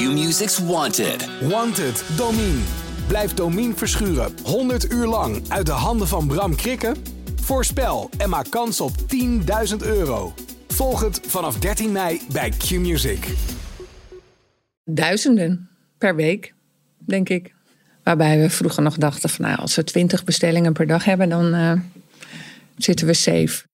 Q-Music's Wanted. Wanted, Domine. Blijf Domine verschuren 100 uur lang uit de handen van Bram Krikken? Voorspel en maak kans op 10.000 euro. Volg het vanaf 13 mei bij Q-Music. Duizenden per week, denk ik. Waarbij we vroeger nog dachten van nou, als we 20 bestellingen per dag hebben, dan uh, zitten we safe.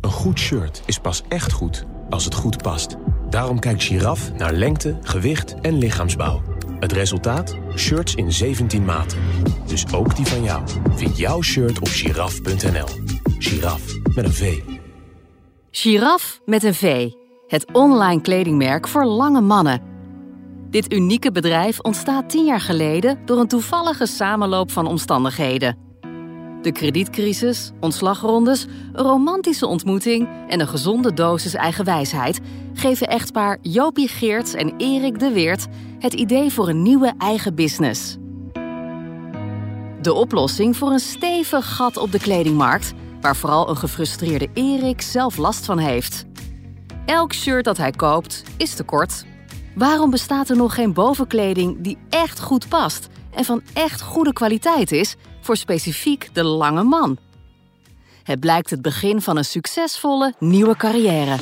Een goed shirt is pas echt goed als het goed past. Daarom kijkt Giraf naar lengte, gewicht en lichaamsbouw. Het resultaat? Shirts in 17 maten. Dus ook die van jou. Vind jouw shirt op giraf.nl. Giraf met een V. Giraf met een V. Het online kledingmerk voor lange mannen. Dit unieke bedrijf ontstaat tien jaar geleden door een toevallige samenloop van omstandigheden. De kredietcrisis, ontslagrondes, een romantische ontmoeting en een gezonde dosis eigen wijsheid geven echtpaar Jopie Geerts en Erik de Weert het idee voor een nieuwe eigen business. De oplossing voor een stevig gat op de kledingmarkt, waar vooral een gefrustreerde Erik zelf last van heeft. Elk shirt dat hij koopt is te kort. Waarom bestaat er nog geen bovenkleding die echt goed past en van echt goede kwaliteit is voor specifiek de lange man? Het blijkt het begin van een succesvolle nieuwe carrière.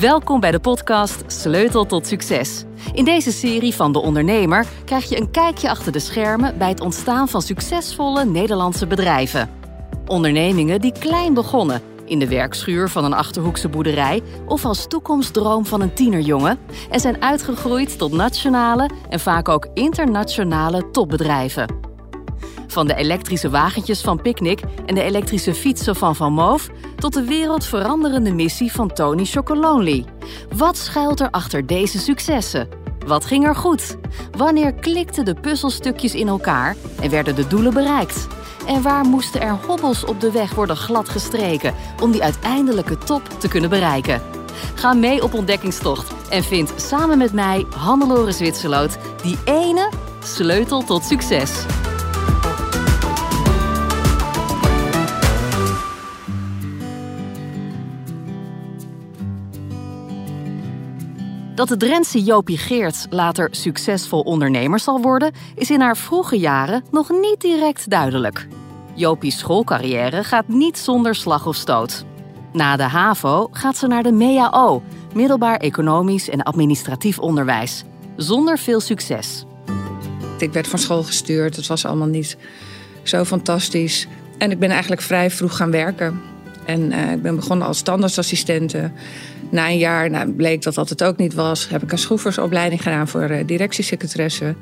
Welkom bij de podcast Sleutel tot Succes. In deze serie van De Ondernemer krijg je een kijkje achter de schermen bij het ontstaan van succesvolle Nederlandse bedrijven. Ondernemingen die klein begonnen, in de werkschuur van een achterhoekse boerderij of als toekomstdroom van een tienerjongen en zijn uitgegroeid tot nationale en vaak ook internationale topbedrijven. Van de elektrische wagentjes van Picnic en de elektrische fietsen van Van Moof tot de wereldveranderende missie van Tony Chocolonely. Wat schuilt er achter deze successen? Wat ging er goed? Wanneer klikten de puzzelstukjes in elkaar en werden de doelen bereikt? En waar moesten er hobbels op de weg worden gladgestreken om die uiteindelijke top te kunnen bereiken? Ga mee op ontdekkingstocht en vind samen met mij Hannelore Zwitserloot die ene sleutel tot succes. Dat de Drentse Jopie Geerts later succesvol ondernemer zal worden, is in haar vroege jaren nog niet direct duidelijk. Jopie's schoolcarrière gaat niet zonder slag of stoot. Na de HAVO gaat ze naar de MEAO, middelbaar economisch en administratief onderwijs, zonder veel succes. Ik werd van school gestuurd, het was allemaal niet zo fantastisch. En ik ben eigenlijk vrij vroeg gaan werken. En uh, ik ben begonnen als standaardassistente. Na een jaar nou, bleek dat dat het ook niet was. Heb ik een schroeversopleiding gedaan voor uh, directiesecretaresse.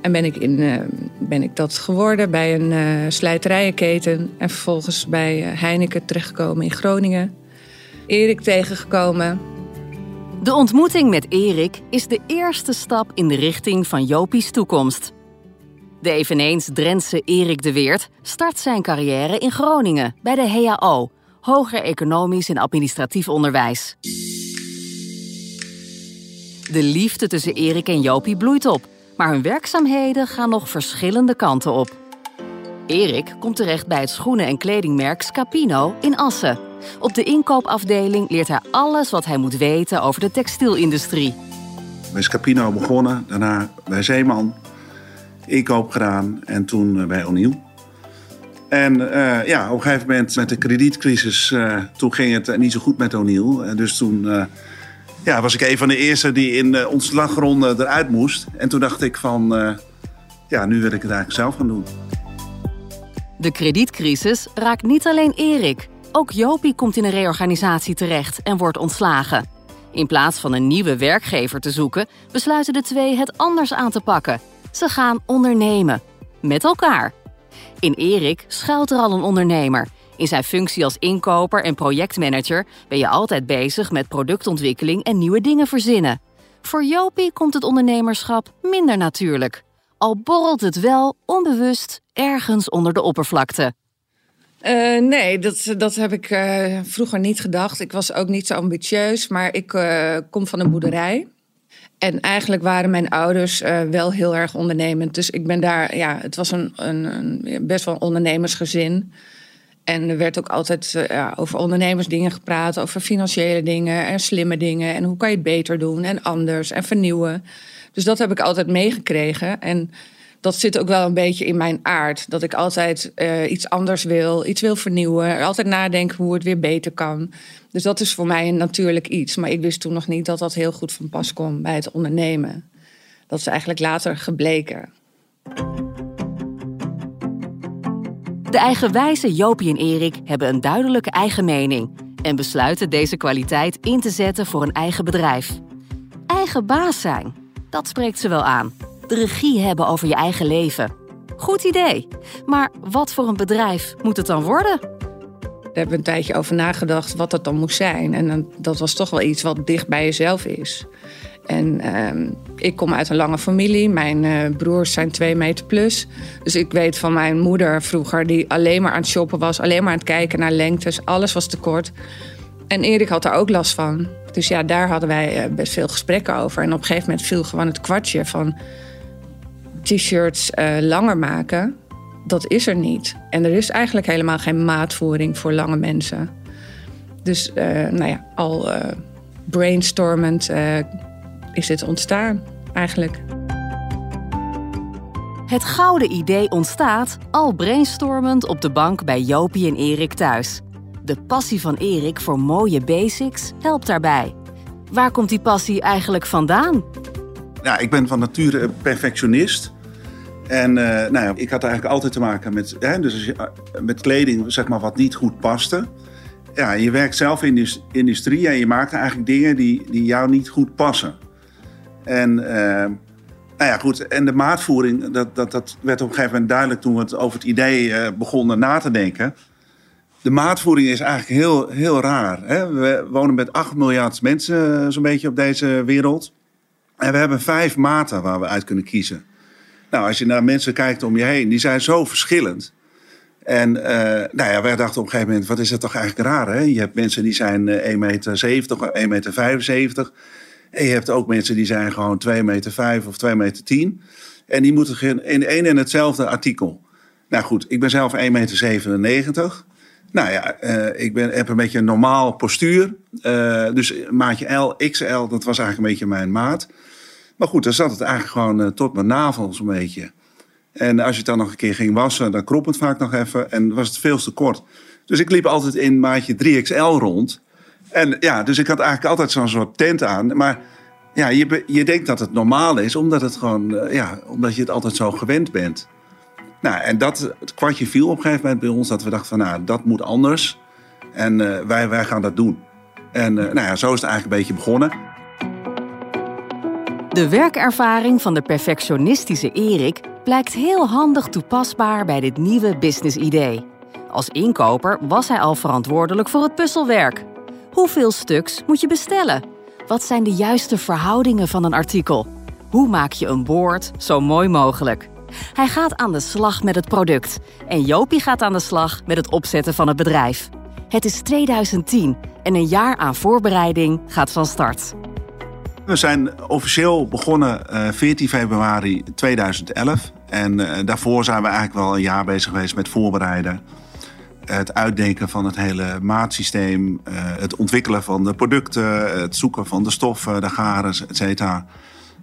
En ben ik, in, uh, ben ik dat geworden bij een uh, slijterijenketen. En vervolgens bij Heineken terechtgekomen in Groningen. Erik tegengekomen. De ontmoeting met Erik is de eerste stap in de richting van Jopie's toekomst. De eveneens Drentse Erik de Weert start zijn carrière in Groningen bij de HAO, Hoger Economisch en Administratief Onderwijs. De liefde tussen Erik en Jopie bloeit op, maar hun werkzaamheden gaan nog verschillende kanten op. Erik komt terecht bij het schoenen- en kledingmerk Scapino in Assen. Op de inkoopafdeling leert hij alles wat hij moet weten over de textielindustrie. Bij Scapino begonnen, daarna bij Zeeman, inkoop gedaan en toen bij O'Neill. En uh, ja, op een gegeven moment met de kredietcrisis, uh, toen ging het niet zo goed met O'Neill. Dus toen ja, was ik een van de eerste die in de ontslagronde eruit moest. En toen dacht ik van, ja, nu wil ik het eigenlijk zelf gaan doen. De kredietcrisis raakt niet alleen Erik. Ook Jopie komt in een reorganisatie terecht en wordt ontslagen. In plaats van een nieuwe werkgever te zoeken, besluiten de twee het anders aan te pakken. Ze gaan ondernemen. Met elkaar. In Erik schuilt er al een ondernemer. In zijn functie als inkoper en projectmanager ben je altijd bezig met productontwikkeling en nieuwe dingen verzinnen. Voor Jopie komt het ondernemerschap minder natuurlijk. Al borrelt het wel onbewust ergens onder de oppervlakte. Uh, nee, dat, dat heb ik uh, vroeger niet gedacht. Ik was ook niet zo ambitieus, maar ik uh, kom van een boerderij. En eigenlijk waren mijn ouders uh, wel heel erg ondernemend. Dus ik ben daar, ja, het was een, een, een best wel een ondernemersgezin. En er werd ook altijd uh, ja, over ondernemersdingen gepraat, over financiële dingen en slimme dingen. En hoe kan je het beter doen en anders en vernieuwen. Dus dat heb ik altijd meegekregen. En dat zit ook wel een beetje in mijn aard. Dat ik altijd uh, iets anders wil, iets wil vernieuwen. Altijd nadenken hoe het weer beter kan. Dus dat is voor mij een natuurlijk iets. Maar ik wist toen nog niet dat dat heel goed van pas kwam bij het ondernemen. Dat is eigenlijk later gebleken. De eigenwijze Jopie en Erik hebben een duidelijke eigen mening en besluiten deze kwaliteit in te zetten voor een eigen bedrijf. Eigen baas zijn, dat spreekt ze wel aan. De regie hebben over je eigen leven. Goed idee. Maar wat voor een bedrijf moet het dan worden? Daar hebben we een tijdje over nagedacht wat dat dan moest zijn. En dat was toch wel iets wat dicht bij jezelf is. En uh, ik kom uit een lange familie. Mijn uh, broers zijn twee meter plus. Dus ik weet van mijn moeder vroeger, die alleen maar aan het shoppen was, alleen maar aan het kijken naar lengtes. Alles was te kort. En Erik had daar ook last van. Dus ja, daar hadden wij uh, best veel gesprekken over. En op een gegeven moment viel gewoon het kwartje van t-shirts uh, langer maken. Dat is er niet. En er is eigenlijk helemaal geen maatvoering voor lange mensen. Dus nou ja, al brainstormend is dit ontstaan eigenlijk. Het gouden idee ontstaat al brainstormend op de bank bij Jopie en Erik thuis. De passie van Erik voor mooie basics helpt daarbij. Waar komt die passie eigenlijk vandaan? Ja, ik ben van nature perfectionist. En uh, nou ja, ik had eigenlijk altijd te maken met, hè, dus eh, met kleding zeg maar, wat niet goed paste. Ja, je werkt zelf in de industrie en je maakt eigenlijk dingen die, die jou niet goed passen. En, uh, nou ja, goed. en de maatvoering, dat, dat, dat werd op een gegeven moment duidelijk toen we het over het idee begonnen na te denken. De maatvoering is eigenlijk heel, heel raar. Hè? We wonen met 8 miljard mensen eh, zo'n beetje op deze wereld. En we hebben vijf maten waar we uit kunnen kiezen. Nou, als je naar mensen kijkt om je heen, die zijn zo verschillend. En uh, nou ja, wij dachten op een gegeven moment, wat is het toch eigenlijk raar, hè? Je hebt mensen die zijn 1,70 meter, 1,75 meter. En je hebt ook mensen die zijn gewoon 2 meter 5 of 2 meter 10. En die moeten in één en hetzelfde artikel. Nou goed, ik ben zelf 1,97 meter. Nou ja, uh, ik ben, heb een beetje een normaal postuur. Dus maatje L, XL, dat was eigenlijk een beetje mijn maat. Maar goed, dan zat het eigenlijk gewoon uh, tot mijn navel zo'n beetje. En als je het dan nog een keer ging wassen, dan krop het vaak nog even. En was het veel te kort. Dus ik liep altijd in maatje 3XL rond. En ja, dus ik had eigenlijk altijd zo'n soort tent aan. Maar ja, je, je denkt dat het normaal is, omdat, het gewoon, eh, ja, omdat je het altijd zo gewend bent. Nou, en dat, het kwartje viel op een gegeven moment bij ons dat we dachten van, nou, dat moet anders. En uh, wij, wij gaan dat doen. En nou ja, zo is het eigenlijk een beetje begonnen. De werkervaring van de perfectionistische Erik blijkt heel handig toepasbaar bij dit nieuwe businessidee. Als inkoper was hij al verantwoordelijk voor het puzzelwerk. Hoeveel stuks moet je bestellen? Wat zijn de juiste verhoudingen van een artikel? Hoe maak je een boord zo mooi mogelijk? Hij gaat aan de slag met het product en Jopie gaat aan de slag met het opzetten van het bedrijf. Het is 2010 en een jaar aan voorbereiding gaat van start. We zijn officieel begonnen uh, 14 februari 2011. En uh, daarvoor zijn we eigenlijk wel een jaar bezig geweest met voorbereiden het uitdenken van het hele maatsysteem, eh, het ontwikkelen van de producten, het zoeken van de stoffen, de garen, et cetera.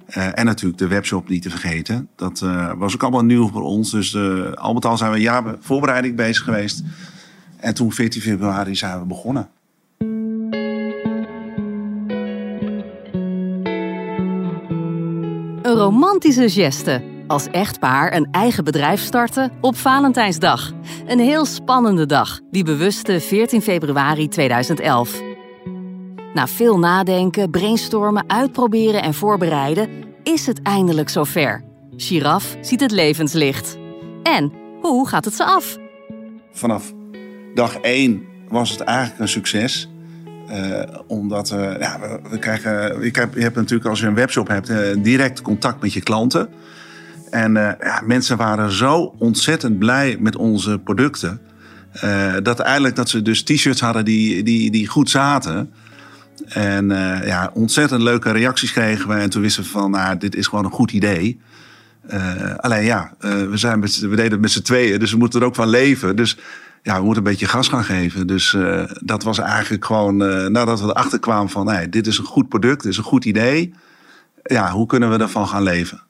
En natuurlijk de webshop niet te vergeten. Dat was ook allemaal nieuw voor ons. Dus al met al zijn we een jaar voorbereiding bezig geweest. En toen 14 februari zijn we begonnen. Een romantische geste als echtpaar een eigen bedrijf starten op Valentijnsdag. Een heel spannende dag, die bewuste 14 februari 2011. Na veel nadenken, brainstormen, uitproberen en voorbereiden is het eindelijk zover. Giraf ziet het levenslicht. En hoe gaat het ze af? Vanaf dag 1 was het eigenlijk een succes. Uh, omdat uh, ja, we, we, krijgen, je hebt natuurlijk als je een webshop hebt, uh, direct contact met je klanten. En ja, mensen waren zo ontzettend blij met onze producten. Dat eigenlijk dat ze dus t-shirts hadden die, die, die goed zaten. En ja, ontzettend leuke reacties kregen we. En toen wisten we van, nou, dit is gewoon een goed idee. Alleen ja, we, zijn met, we deden het met z'n tweeën, dus we moeten er ook van leven. Dus ja, we moeten een beetje gas gaan geven. Dus dat was eigenlijk gewoon, nadat we erachter kwamen van, hey, dit is een goed product, dit is een goed idee. Ja, hoe kunnen we ervan gaan leven?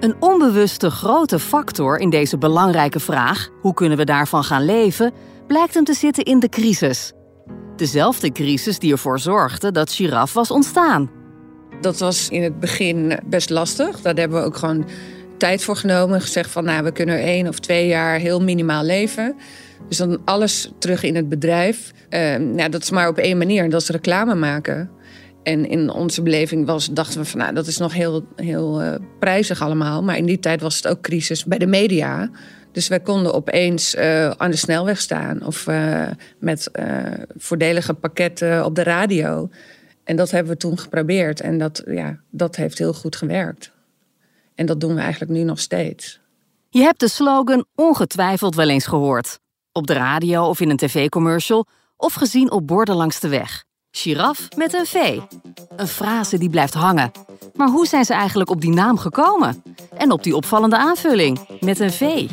Een onbewuste grote factor in deze belangrijke vraag, hoe kunnen we daarvan gaan leven, blijkt hem te zitten in de crisis. Dezelfde crisis die ervoor zorgde dat Giraf was ontstaan. Dat was in het begin best lastig. Daar hebben we ook gewoon tijd voor genomen. En gezegd van nou, we kunnen één of twee jaar heel minimaal leven. Dus dan alles terug in het bedrijf. Uh, nou, dat is maar op één manier dat is reclame maken. En in onze beleving was, dachten we van nou, dat is nog heel, heel uh, prijzig allemaal. Maar in die tijd was het ook crisis bij de media. Dus wij konden opeens uh, aan de snelweg staan of uh, met voordelige pakketten op de radio. En dat hebben we toen geprobeerd. En dat, ja, dat heeft heel goed gewerkt. En dat doen we eigenlijk nu nog steeds. Je hebt de slogan ongetwijfeld wel eens gehoord. Op de radio of in een tv-commercial of gezien op borden langs de weg. Giraf met een V. Een frase die blijft hangen. Maar hoe zijn ze eigenlijk op die naam gekomen? En op die opvallende aanvulling met een V.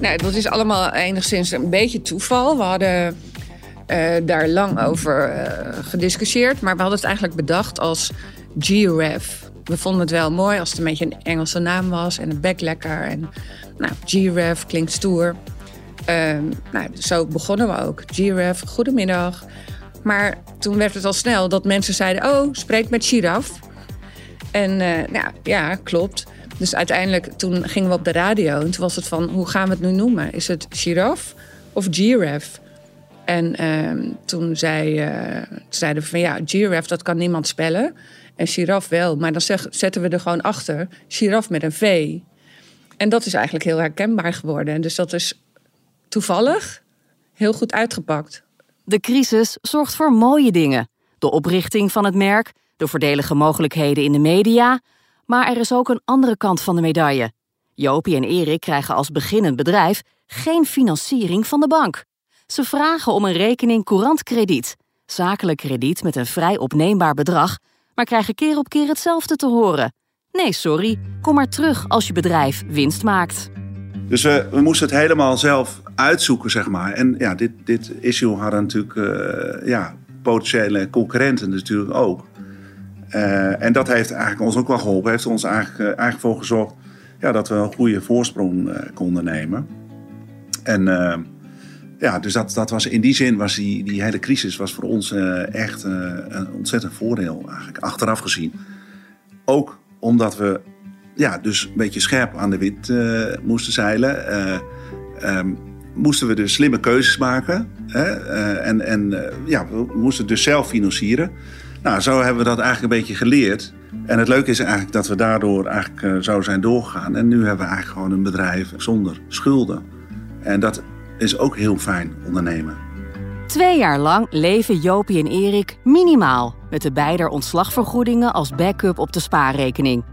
Nou, dat is allemaal enigszins een beetje toeval. We hadden uh, daar lang over uh, gediscussieerd, maar we hadden het eigenlijk bedacht als Giraffe. We vonden het wel mooi als het een beetje een Engelse naam was en een bek lekker. En nou, Giraffe klinkt stoer. Uh, nou, zo begonnen we ook. Giraffe, goedemiddag. Maar toen werd het al snel dat mensen zeiden: Oh, spreek met Giraffe. En uh, nou, ja, klopt. Dus uiteindelijk toen gingen we op de radio en toen was het van: hoe gaan we het nu noemen? Is het Giraffe of Giraffe? En uh, toen zei, uh, zeiden we van ja, giraffe, dat kan niemand spellen. En giraffe wel, maar dan zetten we er gewoon achter. Giraffe met een V. En dat is eigenlijk heel herkenbaar geworden. Dus dat is toevallig heel goed uitgepakt. De crisis zorgt voor mooie dingen. De oprichting van het merk, de voordelige mogelijkheden in de media. Maar er is ook een andere kant van de medaille. Jopie en Erik krijgen als beginnend bedrijf geen financiering van de bank. Ze vragen om een rekening courant krediet, zakelijk krediet met een vrij opneembaar bedrag, maar krijgen keer op keer hetzelfde te horen. Nee, sorry, kom maar terug als je bedrijf winst maakt. Dus we, we moesten het helemaal zelf uitzoeken, zeg maar. En ja, dit, dit issue hadden natuurlijk uh, ja, potentiële concurrenten natuurlijk ook. Uh, en dat heeft eigenlijk ons ook wel geholpen. Heeft ons eigenlijk, uh, eigenlijk voor gezorgd ja, dat we een goede voorsprong konden nemen. En ja, dus dat, dat was in die zin was die, die hele crisis was voor ons echt een ontzettend voordeel eigenlijk, achteraf gezien. Ook omdat we ja, dus een beetje scherp aan de wind moesten zeilen. Um, moesten we dus slimme keuzes maken. Hè? En en ja, we moesten dus zelf financieren. Nou, zo hebben we dat eigenlijk een beetje geleerd. En het leuke is eigenlijk dat we daardoor eigenlijk zo zijn doorgegaan. En nu hebben we eigenlijk gewoon een bedrijf zonder schulden. En dat is ook heel fijn ondernemen. Twee jaar lang leven Jopie en Erik minimaal... met de beide ontslagvergoedingen als backup op de spaarrekening.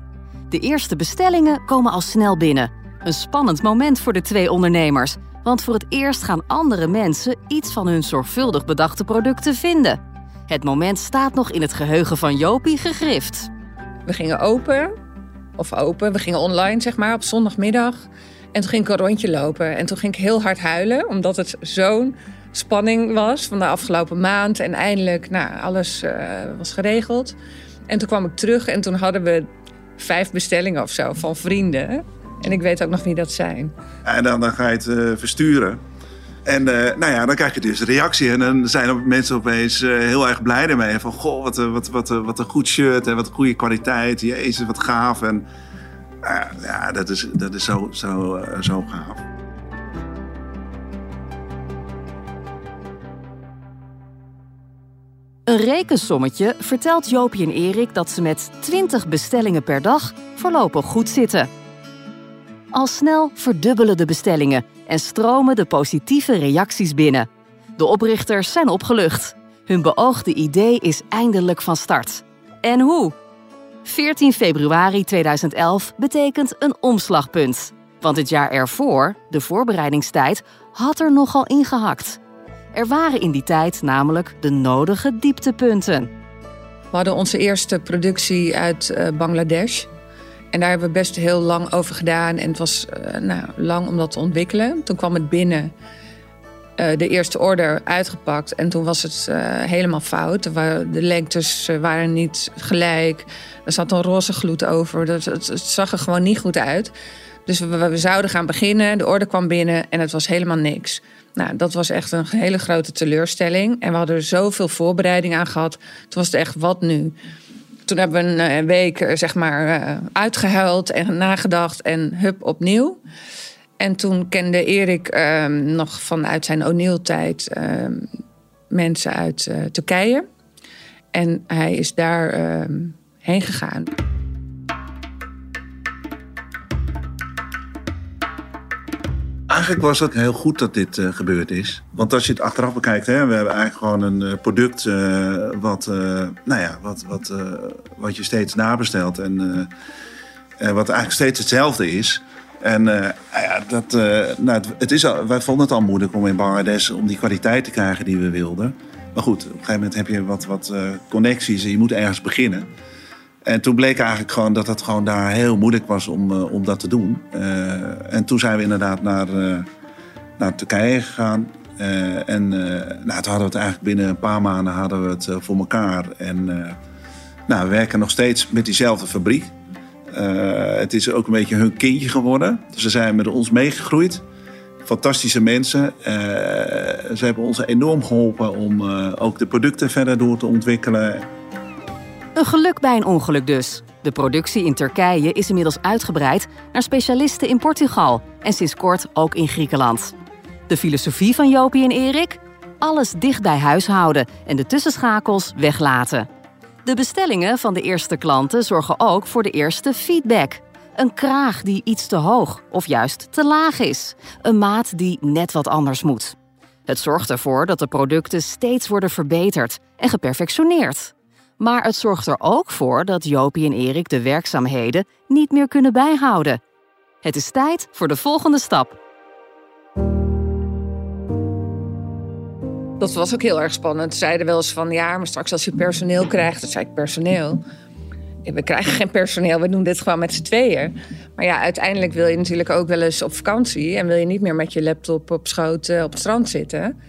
De eerste bestellingen komen al snel binnen. Een spannend moment voor de twee ondernemers... Want voor het eerst gaan andere mensen iets van hun zorgvuldig bedachte producten vinden. Het moment staat nog in het geheugen van Jopie gegrift. We gingen open, of open, we gingen online zeg maar op zondagmiddag. En toen ging ik een rondje lopen. En toen ging ik heel hard huilen, omdat het zo'n spanning was van de afgelopen maand. En eindelijk, nou, alles uh, was geregeld. En toen kwam ik terug en toen hadden we vijf bestellingen of zo van vrienden. En ik weet ook nog wie dat zijn. En dan, dan ga je het uh, versturen. En uh, nou ja, dan krijg je dus reactie. En dan zijn mensen opeens heel erg blij ermee. Van, goh, wat, wat, wat, wat een goed shirt en wat goede kwaliteit. Jezus, wat gaaf. En ja, dat is, dat is zo, zo, zo gaaf. Een rekensommetje vertelt Jopie en Erik dat ze met 20 bestellingen per dag voorlopig goed zitten. Al snel verdubbelen de bestellingen en stromen de positieve reacties binnen. De oprichters zijn opgelucht. Hun beoogde idee is eindelijk van start. En hoe? 14 februari 2011 betekent een omslagpunt. Want het jaar ervoor, de voorbereidingstijd, had er nogal ingehakt. Er waren in die tijd namelijk de nodige dieptepunten. We hadden onze eerste productie uit uh, Bangladesh. En daar hebben we best heel lang over gedaan. En het was uh, nou, lang om dat te ontwikkelen. Toen kwam het binnen. Uh, de eerste order uitgepakt. En toen was het helemaal fout. De lengtes waren niet gelijk. Er zat een roze gloed over. Het, het, zag er gewoon niet goed uit. Dus we, zouden gaan beginnen. De order kwam binnen en het was helemaal niks. Nou, dat was echt een hele grote teleurstelling. En we hadden er zoveel voorbereiding aan gehad. Toen was het echt, wat nu? Toen hebben we een, eh, week eh, zeg maar uitgehuild en nagedacht en hup opnieuw. En toen kende Erik uh, nog vanuit zijn O'Neill-tijd ehm, mensen uit Turkije. En hij is daar ehm, heen gegaan. Eigenlijk was het heel goed dat dit uh, gebeurd is. Want als je het achteraf bekijkt, hè, we hebben eigenlijk gewoon een uh, product wat, nou ja, wat, wat, wat je steeds nabestelt. En wat eigenlijk steeds hetzelfde is. En ja, dat, nou, het, is al, wij vonden het al moeilijk om in Bangladesh om die kwaliteit te krijgen die we wilden. Maar goed, op een gegeven moment heb je wat, wat connecties en je moet ergens beginnen. En toen bleek eigenlijk gewoon dat het gewoon daar heel moeilijk was om, om dat te doen. En toen zijn we inderdaad naar, naar Turkije gegaan. en nou, toen hadden we het eigenlijk binnen een paar maanden hadden we het voor elkaar. En nou, we werken nog steeds met diezelfde fabriek. Het is ook een beetje hun kindje geworden. Dus ze zijn met ons meegegroeid. Fantastische mensen. ze hebben ons enorm geholpen om ook de producten verder door te ontwikkelen. Een geluk bij een ongeluk dus. De productie in Turkije is inmiddels uitgebreid naar specialisten in Portugal en sinds kort ook in Griekenland. De filosofie van Jopie en Erik? Alles dicht bij huis houden en de tussenschakels weglaten. De bestellingen van de eerste klanten zorgen ook voor de eerste feedback. Een kraag die iets te hoog of juist te laag is. Een maat die net wat anders moet. Het zorgt ervoor dat de producten steeds worden verbeterd en geperfectioneerd. Maar het zorgt er ook voor dat Jopie en Erik de werkzaamheden niet meer kunnen bijhouden. Het is tijd voor de volgende stap. Dat was ook heel erg spannend. Ze zeiden wel eens van ja, maar straks als je personeel krijgt, dan zei ik personeel. We krijgen geen personeel, we doen dit gewoon met z'n tweeën. Maar ja, uiteindelijk wil je natuurlijk ook wel eens op vakantie en wil je niet meer met je laptop op schoot op het strand zitten.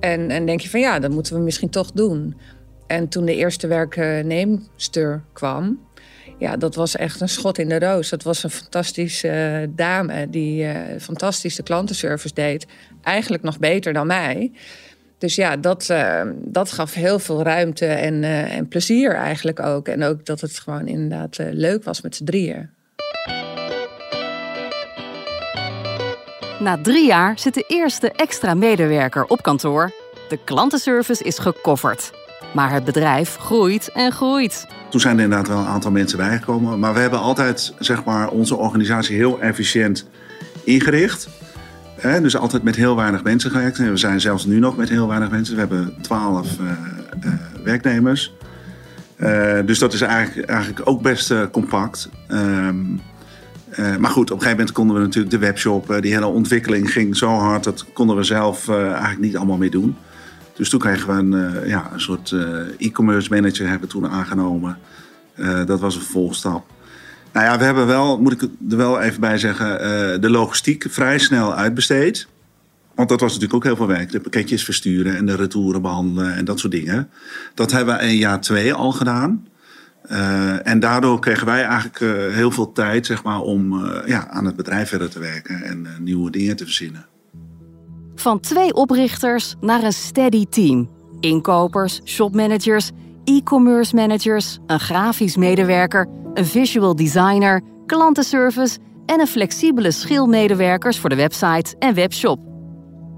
En, en denk je van ja, dat moeten we misschien toch doen. En toen de eerste werkneemster kwam, ja, dat was echt een schot in de roos. Dat was een fantastische eh, dame die uh, fantastische klantenservice deed. Eigenlijk nog beter dan mij. Dus ja, dat, uh, dat gaf heel veel ruimte en, en plezier eigenlijk ook. En ook dat het gewoon inderdaad leuk was met z'n drieën. Na drie jaar zit de eerste extra medewerker op kantoor. De klantenservice is gecoverd. Maar het bedrijf groeit en groeit. Toen zijn er inderdaad wel een aantal mensen bijgekomen. Maar we hebben altijd zeg maar, onze organisatie heel efficiënt ingericht. Dus altijd met heel weinig mensen gewerkt. we zijn zelfs nu nog met heel weinig mensen. We hebben twaalf uh, uh, werknemers. Uh, dus dat is eigenlijk, eigenlijk ook best compact. Ehm, maar goed, op een gegeven moment konden we natuurlijk de webshop, die hele ontwikkeling ging zo hard, dat konden we zelf eigenlijk niet allemaal meer doen. Dus toen kregen we een, ja, een soort e-commerce manager hebben toen aangenomen. Dat was een volgstap. Nou ja, we hebben wel, moet ik er wel even bij zeggen, de logistiek vrij snel uitbesteed. Want dat was natuurlijk ook heel veel werk. De pakketjes versturen en de retouren behandelen en dat soort dingen. Dat hebben we in jaar twee al gedaan. en daardoor kregen wij eigenlijk heel veel tijd zeg maar, om ja, aan het bedrijf verder te werken en nieuwe dingen te verzinnen. Van twee oprichters naar een steady team. Inkopers, shopmanagers, e-commerce managers, een grafisch medewerker, een visual designer, klantenservice en een flexibele schilmedewerkers voor de website en webshop.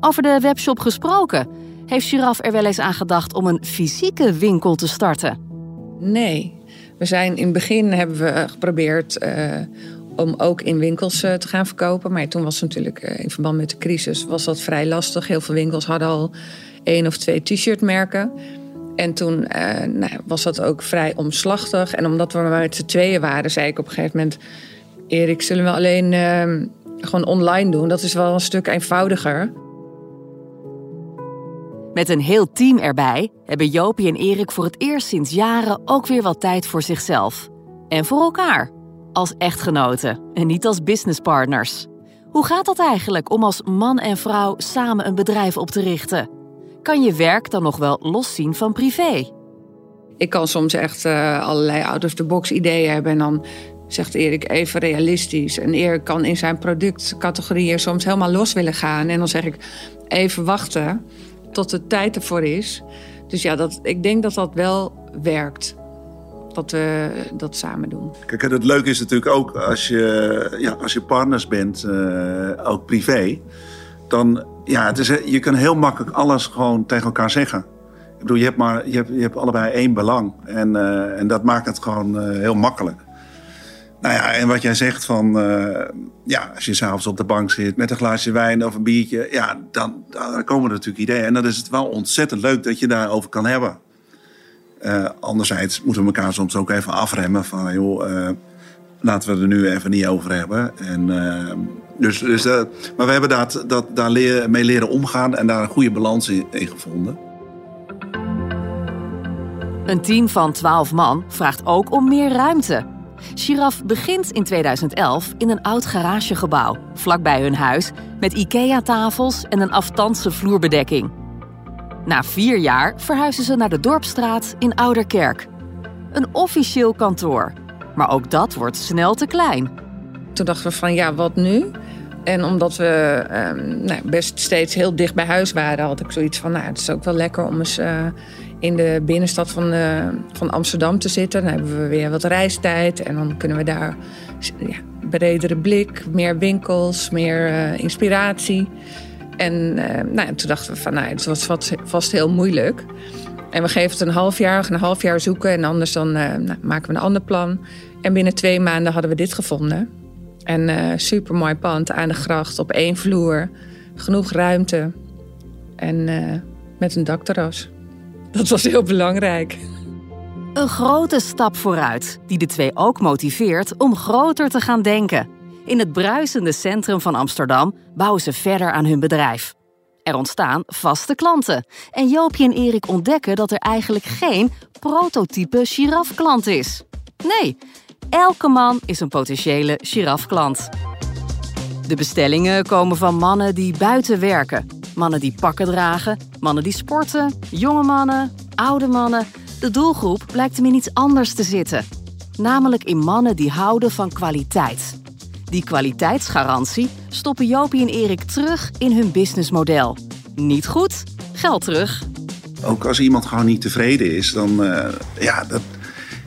Over de webshop gesproken, heeft Giraf er wel eens aan gedacht om een fysieke winkel te starten? Nee. We zijn in het begin hebben we geprobeerd uh, om ook in winkels eh, te gaan verkopen. Maar toen was natuurlijk eh, in verband met de crisis was dat vrij lastig. Heel veel winkels hadden al één of twee t-shirtmerken. En toen uh, nou, was dat ook vrij omslachtig. En omdat we maar met z'n tweeën waren, zei ik op een gegeven moment... Erik, zullen we alleen gewoon online doen. Dat is wel een stuk eenvoudiger. Met een heel team erbij hebben Jopie en Erik voor het eerst sinds jaren ook weer wat tijd voor zichzelf. En voor elkaar. Als echtgenoten en niet als businesspartners. Hoe gaat dat eigenlijk om als man en vrouw samen een bedrijf op te richten? Kan je werk dan nog wel loszien van privé? Ik kan soms echt uh, allerlei out-of-the-box ideeën hebben. En dan zegt Erik even realistisch. En Erik kan in zijn productcategorieën soms helemaal los willen gaan. En dan zeg ik even wachten tot de tijd ervoor is. Dus ja, dat, ik denk dat dat wel werkt. Dat we dat samen doen. Kijk, het leuke is natuurlijk ook als je, ja, als je partners bent, uh, ook privé. Dan, ja, het is, je kan heel makkelijk alles gewoon tegen elkaar zeggen. Ik bedoel, je hebt, maar, je hebt, je hebt allebei één belang. En, uh, en dat maakt het gewoon uh, heel makkelijk. Nou ja, en wat jij zegt van, ja, als je s'avonds op de bank zit met een glaasje wijn of een biertje, ja, dan, komen er natuurlijk ideeën. En dan is het wel ontzettend leuk dat je daarover kan hebben. Anderzijds moeten we elkaar soms ook even afremmen van, joh, laten we er nu even niet over hebben. En, dus, dus, maar we hebben dat, dat, daar leren, mee leren omgaan en daar een goede balans in, in gevonden. Een team van 12 man vraagt ook om meer ruimte. Giraf begint in 2011 in een oud garagegebouw, vlakbij hun huis, met IKEA-tafels en een aftandse vloerbedekking. Na vier jaar verhuizen ze naar de Dorpstraat in Ouderkerk. Een officieel kantoor, maar ook dat wordt snel te klein. Toen dachten we van ja, wat nu? En omdat we eh, nou, best steeds heel dicht bij huis waren, had ik zoiets van, nou, het is ook wel lekker om eens uh, in de binnenstad van, uh, van Amsterdam te zitten. Dan hebben we weer wat reistijd en dan kunnen we daar ja, bredere blik, meer winkels, meer uh, inspiratie. En nou, toen dachten we van, nou, het was vast, vast heel moeilijk. En we geven het een half jaar, een half jaar zoeken en anders dan nou, maken we een ander plan. En binnen twee maanden hadden we dit gevonden. En uh, super mooi pand aan de gracht op één vloer. Genoeg ruimte. En uh, met een dakterras. Dat was heel belangrijk. Een grote stap vooruit, die de twee ook motiveert om groter te gaan denken. In het bruisende centrum van Amsterdam bouwen ze verder aan hun bedrijf. Er ontstaan vaste klanten. En Joopje en Erik ontdekken dat er eigenlijk geen prototype girafklant is. Nee, Elke man is een potentiële girafklant. De bestellingen komen van mannen die buiten werken. Mannen die pakken dragen, mannen die sporten, jonge mannen, oude mannen. De doelgroep blijkt hem in iets anders te zitten. Namelijk in mannen die houden van kwaliteit. Die kwaliteitsgarantie stoppen Jopie en Erik terug in hun businessmodel. Niet goed, geld terug. Ook als iemand gewoon niet tevreden is, dan uh, ja, dat,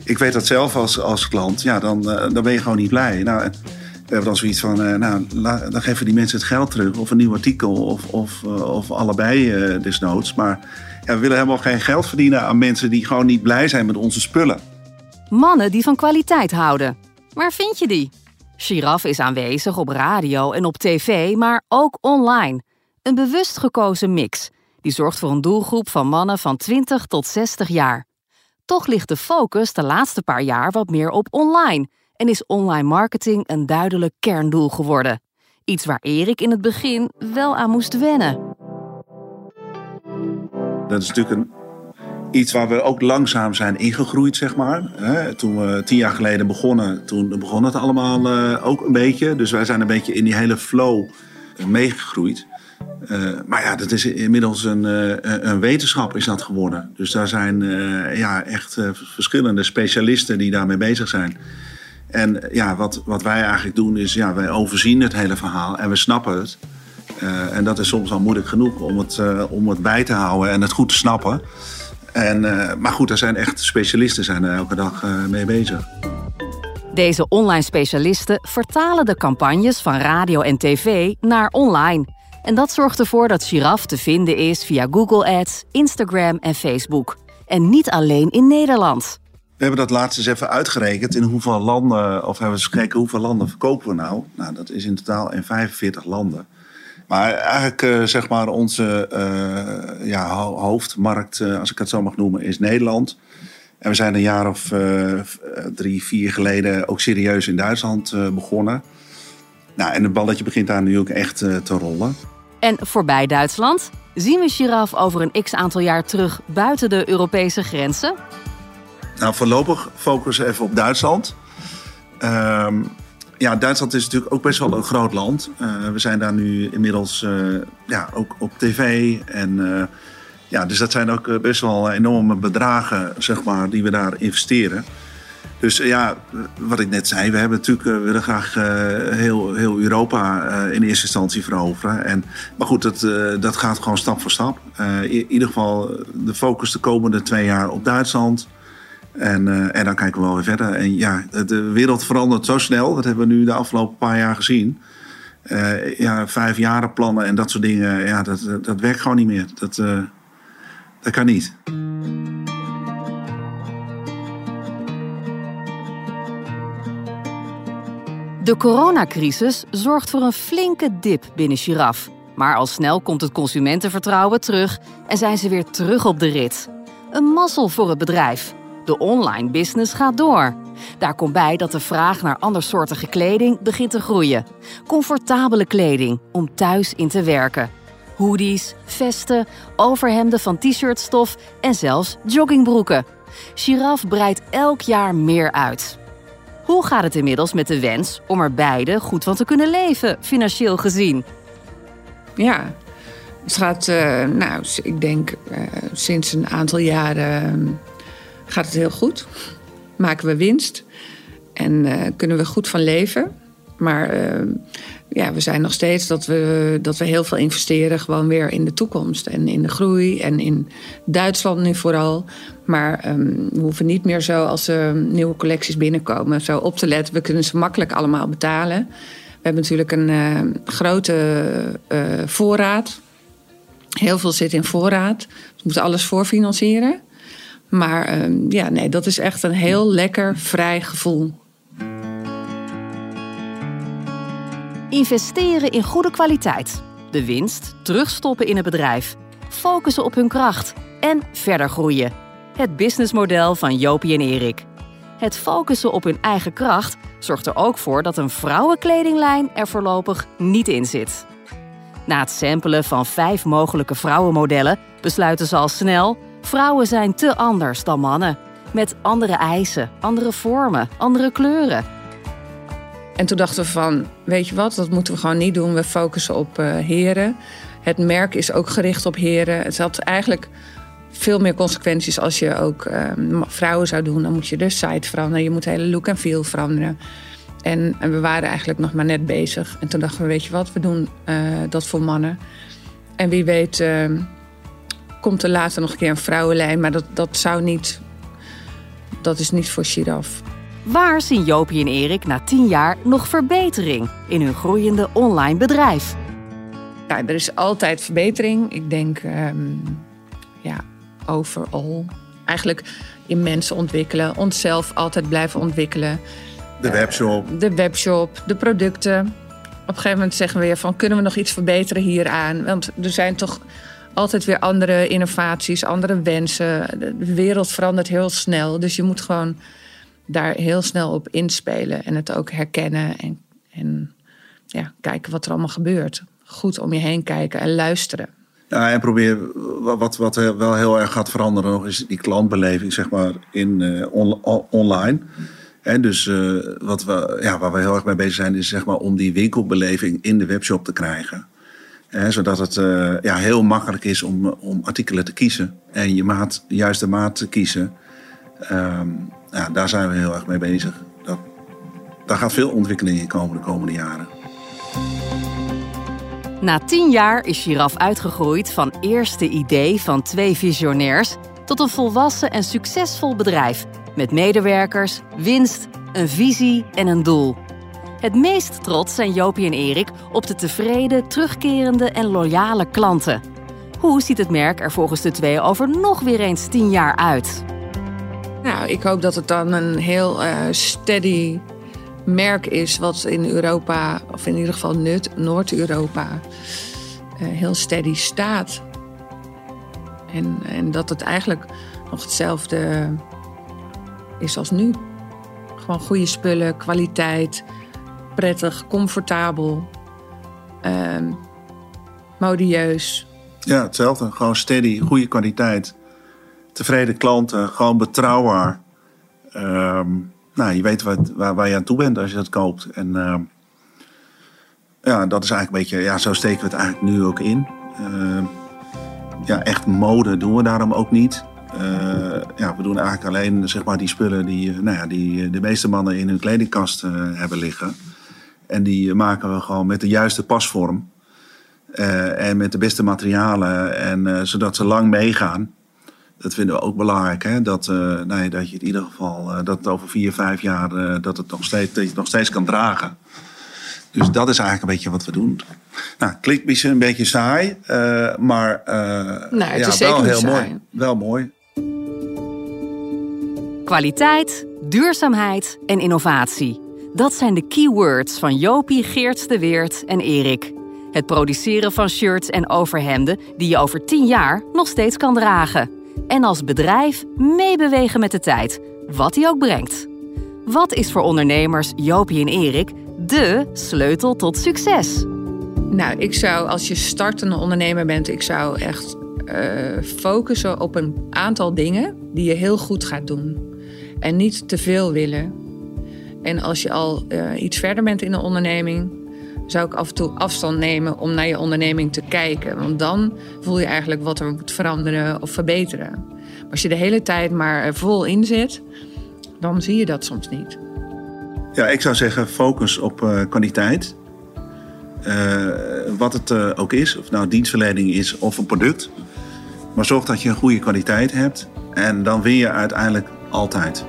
ik weet dat zelf als, als klant, ja, dan, uh, dan ben je gewoon niet blij. Nou, we hebben dan zoiets van, uh, nou, dan geven die mensen het geld terug. Of een nieuw artikel, of, of, uh, of allebei desnoods. Maar ja, we willen helemaal geen geld verdienen aan mensen die gewoon niet blij zijn met onze spullen. Mannen die van kwaliteit houden. Waar vind je die? Giraf is aanwezig op radio en op tv, maar ook online. Een bewust gekozen mix. Die zorgt voor een doelgroep van mannen van 20 tot 60 jaar. Toch ligt de focus de laatste paar jaar wat meer op online en is online marketing een duidelijk kerndoel geworden. Iets waar Erik in het begin wel aan moest wennen. Dat is natuurlijk een, iets waar we ook langzaam zijn ingegroeid, zeg maar. Toen we tien jaar geleden begonnen, toen begon het allemaal uh, ook een beetje. Dus wij zijn een beetje in die hele flow meegegroeid. Uh, maar ja, dat is inmiddels een, uh, een wetenschap is dat geworden. Dus daar zijn uh, ja, echt verschillende specialisten die daarmee bezig zijn. En ja, wat, wat wij eigenlijk doen is, ja, wij overzien het hele verhaal en we snappen het. en dat is soms al moeilijk genoeg om het, om het bij te houden en het goed te snappen. En, maar goed, er zijn echt specialisten zijn er elke dag mee bezig. Deze online specialisten vertalen de campagnes van radio en tv naar online. En dat zorgt ervoor dat Giraf te vinden is via Google Ads, Instagram en Facebook. En niet alleen in Nederland. We hebben dat laatst eens even uitgerekend in hoeveel landen, of hebben we eens gekeken hoeveel landen verkopen we nou. Nou, dat is in totaal in 45 landen. Maar eigenlijk, uh, zeg maar, onze uh, ja, hoofdmarkt, uh, als ik het zo mag noemen, is Nederland. En we zijn een jaar of drie, vier geleden ook serieus in Duitsland begonnen. Nou, en het balletje begint daar nu ook echt te rollen. En voorbij Duitsland zien we giraf over een x aantal jaar terug buiten de Europese grenzen? Nou, voorlopig focussen we even op Duitsland. Um, ja, Duitsland is natuurlijk ook best wel een groot land. Uh, we zijn daar nu inmiddels uh, ja, ook op tv. En, uh, ja, dus dat zijn ook best wel enorme bedragen zeg maar, die we daar investeren. Dus ja, wat ik net zei, we hebben natuurlijk, we willen graag heel, heel Europa in eerste instantie veroveren. En, maar goed, dat, dat gaat gewoon stap voor stap. in ieder geval de focus de komende twee jaar op Duitsland. En, en dan kijken we wel weer verder. En ja, de wereld verandert zo snel. Dat hebben we nu de afgelopen paar jaar gezien. Ja, vijf plannen en dat soort dingen. Ja, dat, dat werkt gewoon niet meer. Dat, dat kan niet. De coronacrisis zorgt voor een flinke dip binnen Giraf. Maar al snel komt het consumentenvertrouwen terug en zijn ze weer terug op de rit. Een mazzel voor het bedrijf. De online business gaat door. Daar komt bij dat de vraag naar andersoortige kleding begint te groeien. Comfortabele kleding om thuis in te werken. Hoodies, vesten, overhemden van t-shirtstof en zelfs joggingbroeken. Giraf breidt elk jaar meer uit. Hoe gaat het inmiddels met de wens om er beide goed van te kunnen leven, financieel gezien? Ja, het gaat, uh, nou, ik denk uh, sinds een aantal jaren gaat het heel goed. Maken we winst en uh, kunnen we goed van leven. Maar uh, ja, we zijn nog steeds dat we, dat we heel veel investeren gewoon weer in de toekomst. En in de groei en in Duitsland nu vooral. Maar um, we hoeven niet meer zo als er nieuwe collecties binnenkomen zo op te letten. We kunnen ze makkelijk allemaal betalen. We hebben natuurlijk een uh, grote voorraad. Heel veel zit in voorraad. We moeten alles voorfinancieren. Maar ehm, ja, nee, dat is echt een heel lekker, vrij gevoel. Investeren in goede kwaliteit. De winst terugstoppen in het bedrijf. Focussen op hun kracht. En verder groeien. Het businessmodel van Jopie en Erik. Het focussen op hun eigen kracht zorgt er ook voor dat een vrouwenkledinglijn er voorlopig niet in zit. Na het samplen van vijf mogelijke vrouwenmodellen besluiten ze al snel Vrouwen zijn te anders dan mannen. Met andere eisen, andere vormen, andere kleuren. En toen dachten we van, weet je wat, dat moeten we gewoon niet doen. We focussen op uh, heren. Het merk is ook gericht op heren. Het had eigenlijk veel meer consequenties als je ook uh, vrouwen zou doen. Dan moet je de site veranderen, je moet de hele look en feel veranderen. En, en, we waren eigenlijk nog maar net bezig. En toen dachten we, weet je wat, we doen uh, dat voor mannen. En wie weet komt er later nog een keer een vrouwenlijn, maar dat, dat zou niet. Dat is niet voor Giraf. Waar zien Jopie en Erik na tien jaar nog verbetering in hun groeiende online bedrijf? Ja, er is altijd verbetering. Ik denk, um, ja, overal. Eigenlijk in mensen ontwikkelen, onszelf altijd blijven ontwikkelen. De webshop. De webshop, de producten. Op een gegeven moment zeggen we weer van, kunnen we nog iets verbeteren hieraan? Want er zijn toch altijd weer andere innovaties, andere wensen. De wereld verandert heel snel. Dus je moet gewoon daar heel snel op inspelen en het ook herkennen en, en ja, kijken wat er allemaal gebeurt. Goed om je heen kijken en luisteren. Ja, en probeer wat, wat wel heel erg gaat veranderen nog is die klantbeleving, zeg maar, in uh, online. En dus uh, wat we, ja, waar we heel erg mee bezig zijn, is zeg maar om die winkelbeleving in de webshop te krijgen zodat het ja, heel makkelijk is om, om artikelen te kiezen. En je maat, juiste maat te kiezen. Um, ja, daar zijn we heel erg mee bezig. Dat, daar gaat veel ontwikkeling in komen de komende jaren. Na tien jaar is Giraf uitgegroeid van eerste idee van twee visionairs tot een volwassen en succesvol bedrijf met medewerkers, winst, een visie en een doel. Het meest trots zijn Jopie en Erik op de tevreden, terugkerende en loyale klanten. Hoe ziet het merk er volgens de twee over nog weer eens tien jaar uit? Nou, ik hoop dat het dan een heel uh, steady merk is, wat in Europa, of in ieder geval Noord-Europa, uh, heel steady staat. En, en dat het eigenlijk nog hetzelfde is als nu. Gewoon goede spullen, kwaliteit, prettig, comfortabel, ehm, modieus. Ja, hetzelfde. Gewoon steady, goede kwaliteit. Tevreden klanten, gewoon betrouwbaar. Ehm, nou, je weet wat, waar, waar je aan toe bent als je dat koopt. En ehm, ja, dat is eigenlijk een beetje, ja, zo steken we het eigenlijk nu ook in. Ehm, ja, echt mode doen we daarom ook niet. Eh, ja, we doen eigenlijk alleen zeg maar, die spullen die, eh, nou ja, die eh, de meeste mannen in hun kledingkast hebben liggen. En die maken we gewoon met de juiste pasvorm. en met de beste materialen. En, zodat ze lang meegaan. Dat vinden we ook belangrijk. Hè? Dat, eh, nou ja, dat je het in ieder geval eh, dat het over vier, vijf jaar eh, dat, het nog steeds, dat je het nog steeds kan dragen. Dus dat is eigenlijk een beetje wat we doen. Nou, klinkt misschien een beetje saai, eh, maar eh, Nou, het ja, is zeker wel heel saai. mooi. Wel mooi. Kwaliteit, duurzaamheid en innovatie. Dat zijn de keywords van Jopie, Geerts de Weert en Erik. Het produceren van shirts en overhemden die je over 10 jaar nog steeds kan dragen. En als bedrijf meebewegen met de tijd, wat die ook brengt. Wat is voor ondernemers Jopie en Erik de sleutel tot succes? Nou, ik zou als je startende ondernemer bent, ik zou echt eh, focussen op een aantal dingen die je heel goed gaat doen. En niet te veel willen. En als je al eh, iets verder bent in de onderneming, zou ik af en toe afstand nemen om naar je onderneming te kijken. Want dan voel je eigenlijk wat er moet veranderen of verbeteren. Maar als je de hele tijd maar er vol in zit, dan zie je dat soms niet. Ja, ik zou zeggen focus op eh, kwaliteit. Eh, wat het eh, ook is, of nou dienstverlening is of een product. Maar zorg dat je een goede kwaliteit hebt. En dan win je uiteindelijk altijd.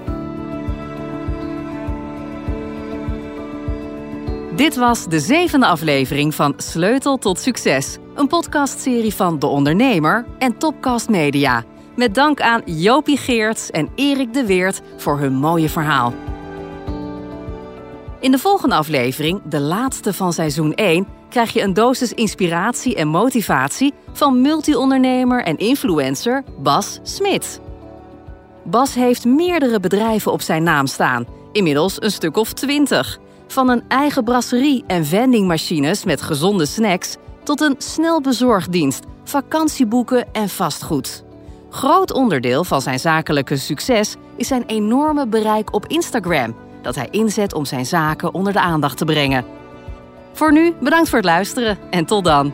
Dit was de zevende aflevering van Sleutel tot Succes. Een podcastserie van De Ondernemer en Topcast Media. Met dank aan Jopie Geerts en Erik de Weert voor hun mooie verhaal. In de volgende aflevering, de laatste van seizoen 1, krijg je een dosis inspiratie en motivatie van multi-ondernemer en influencer Bas Smit. Bas heeft meerdere bedrijven op zijn naam staan, inmiddels een stuk of twintig. Van een eigen brasserie en vendingmachines met gezonde snacks tot een snelbezorgdienst, vakantieboeken en vastgoed. Groot onderdeel van zijn zakelijke succes is zijn enorme bereik op Instagram, dat hij inzet om zijn zaken onder de aandacht te brengen. Voor nu bedankt voor het luisteren en tot dan.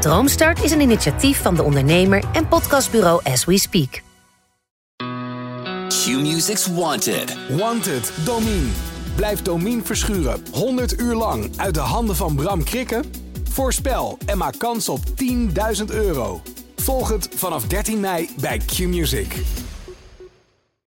Droomstart is een initiatief van de ondernemer en podcastbureau As We Speak. Q-Music's Wanted. Wanted, Domine. Blijf Domine verschuren 100 uur lang uit de handen van Bram Krikken? Voorspel en maak kans op 10.000 euro. Volg het vanaf 13 mei bij Q-Music.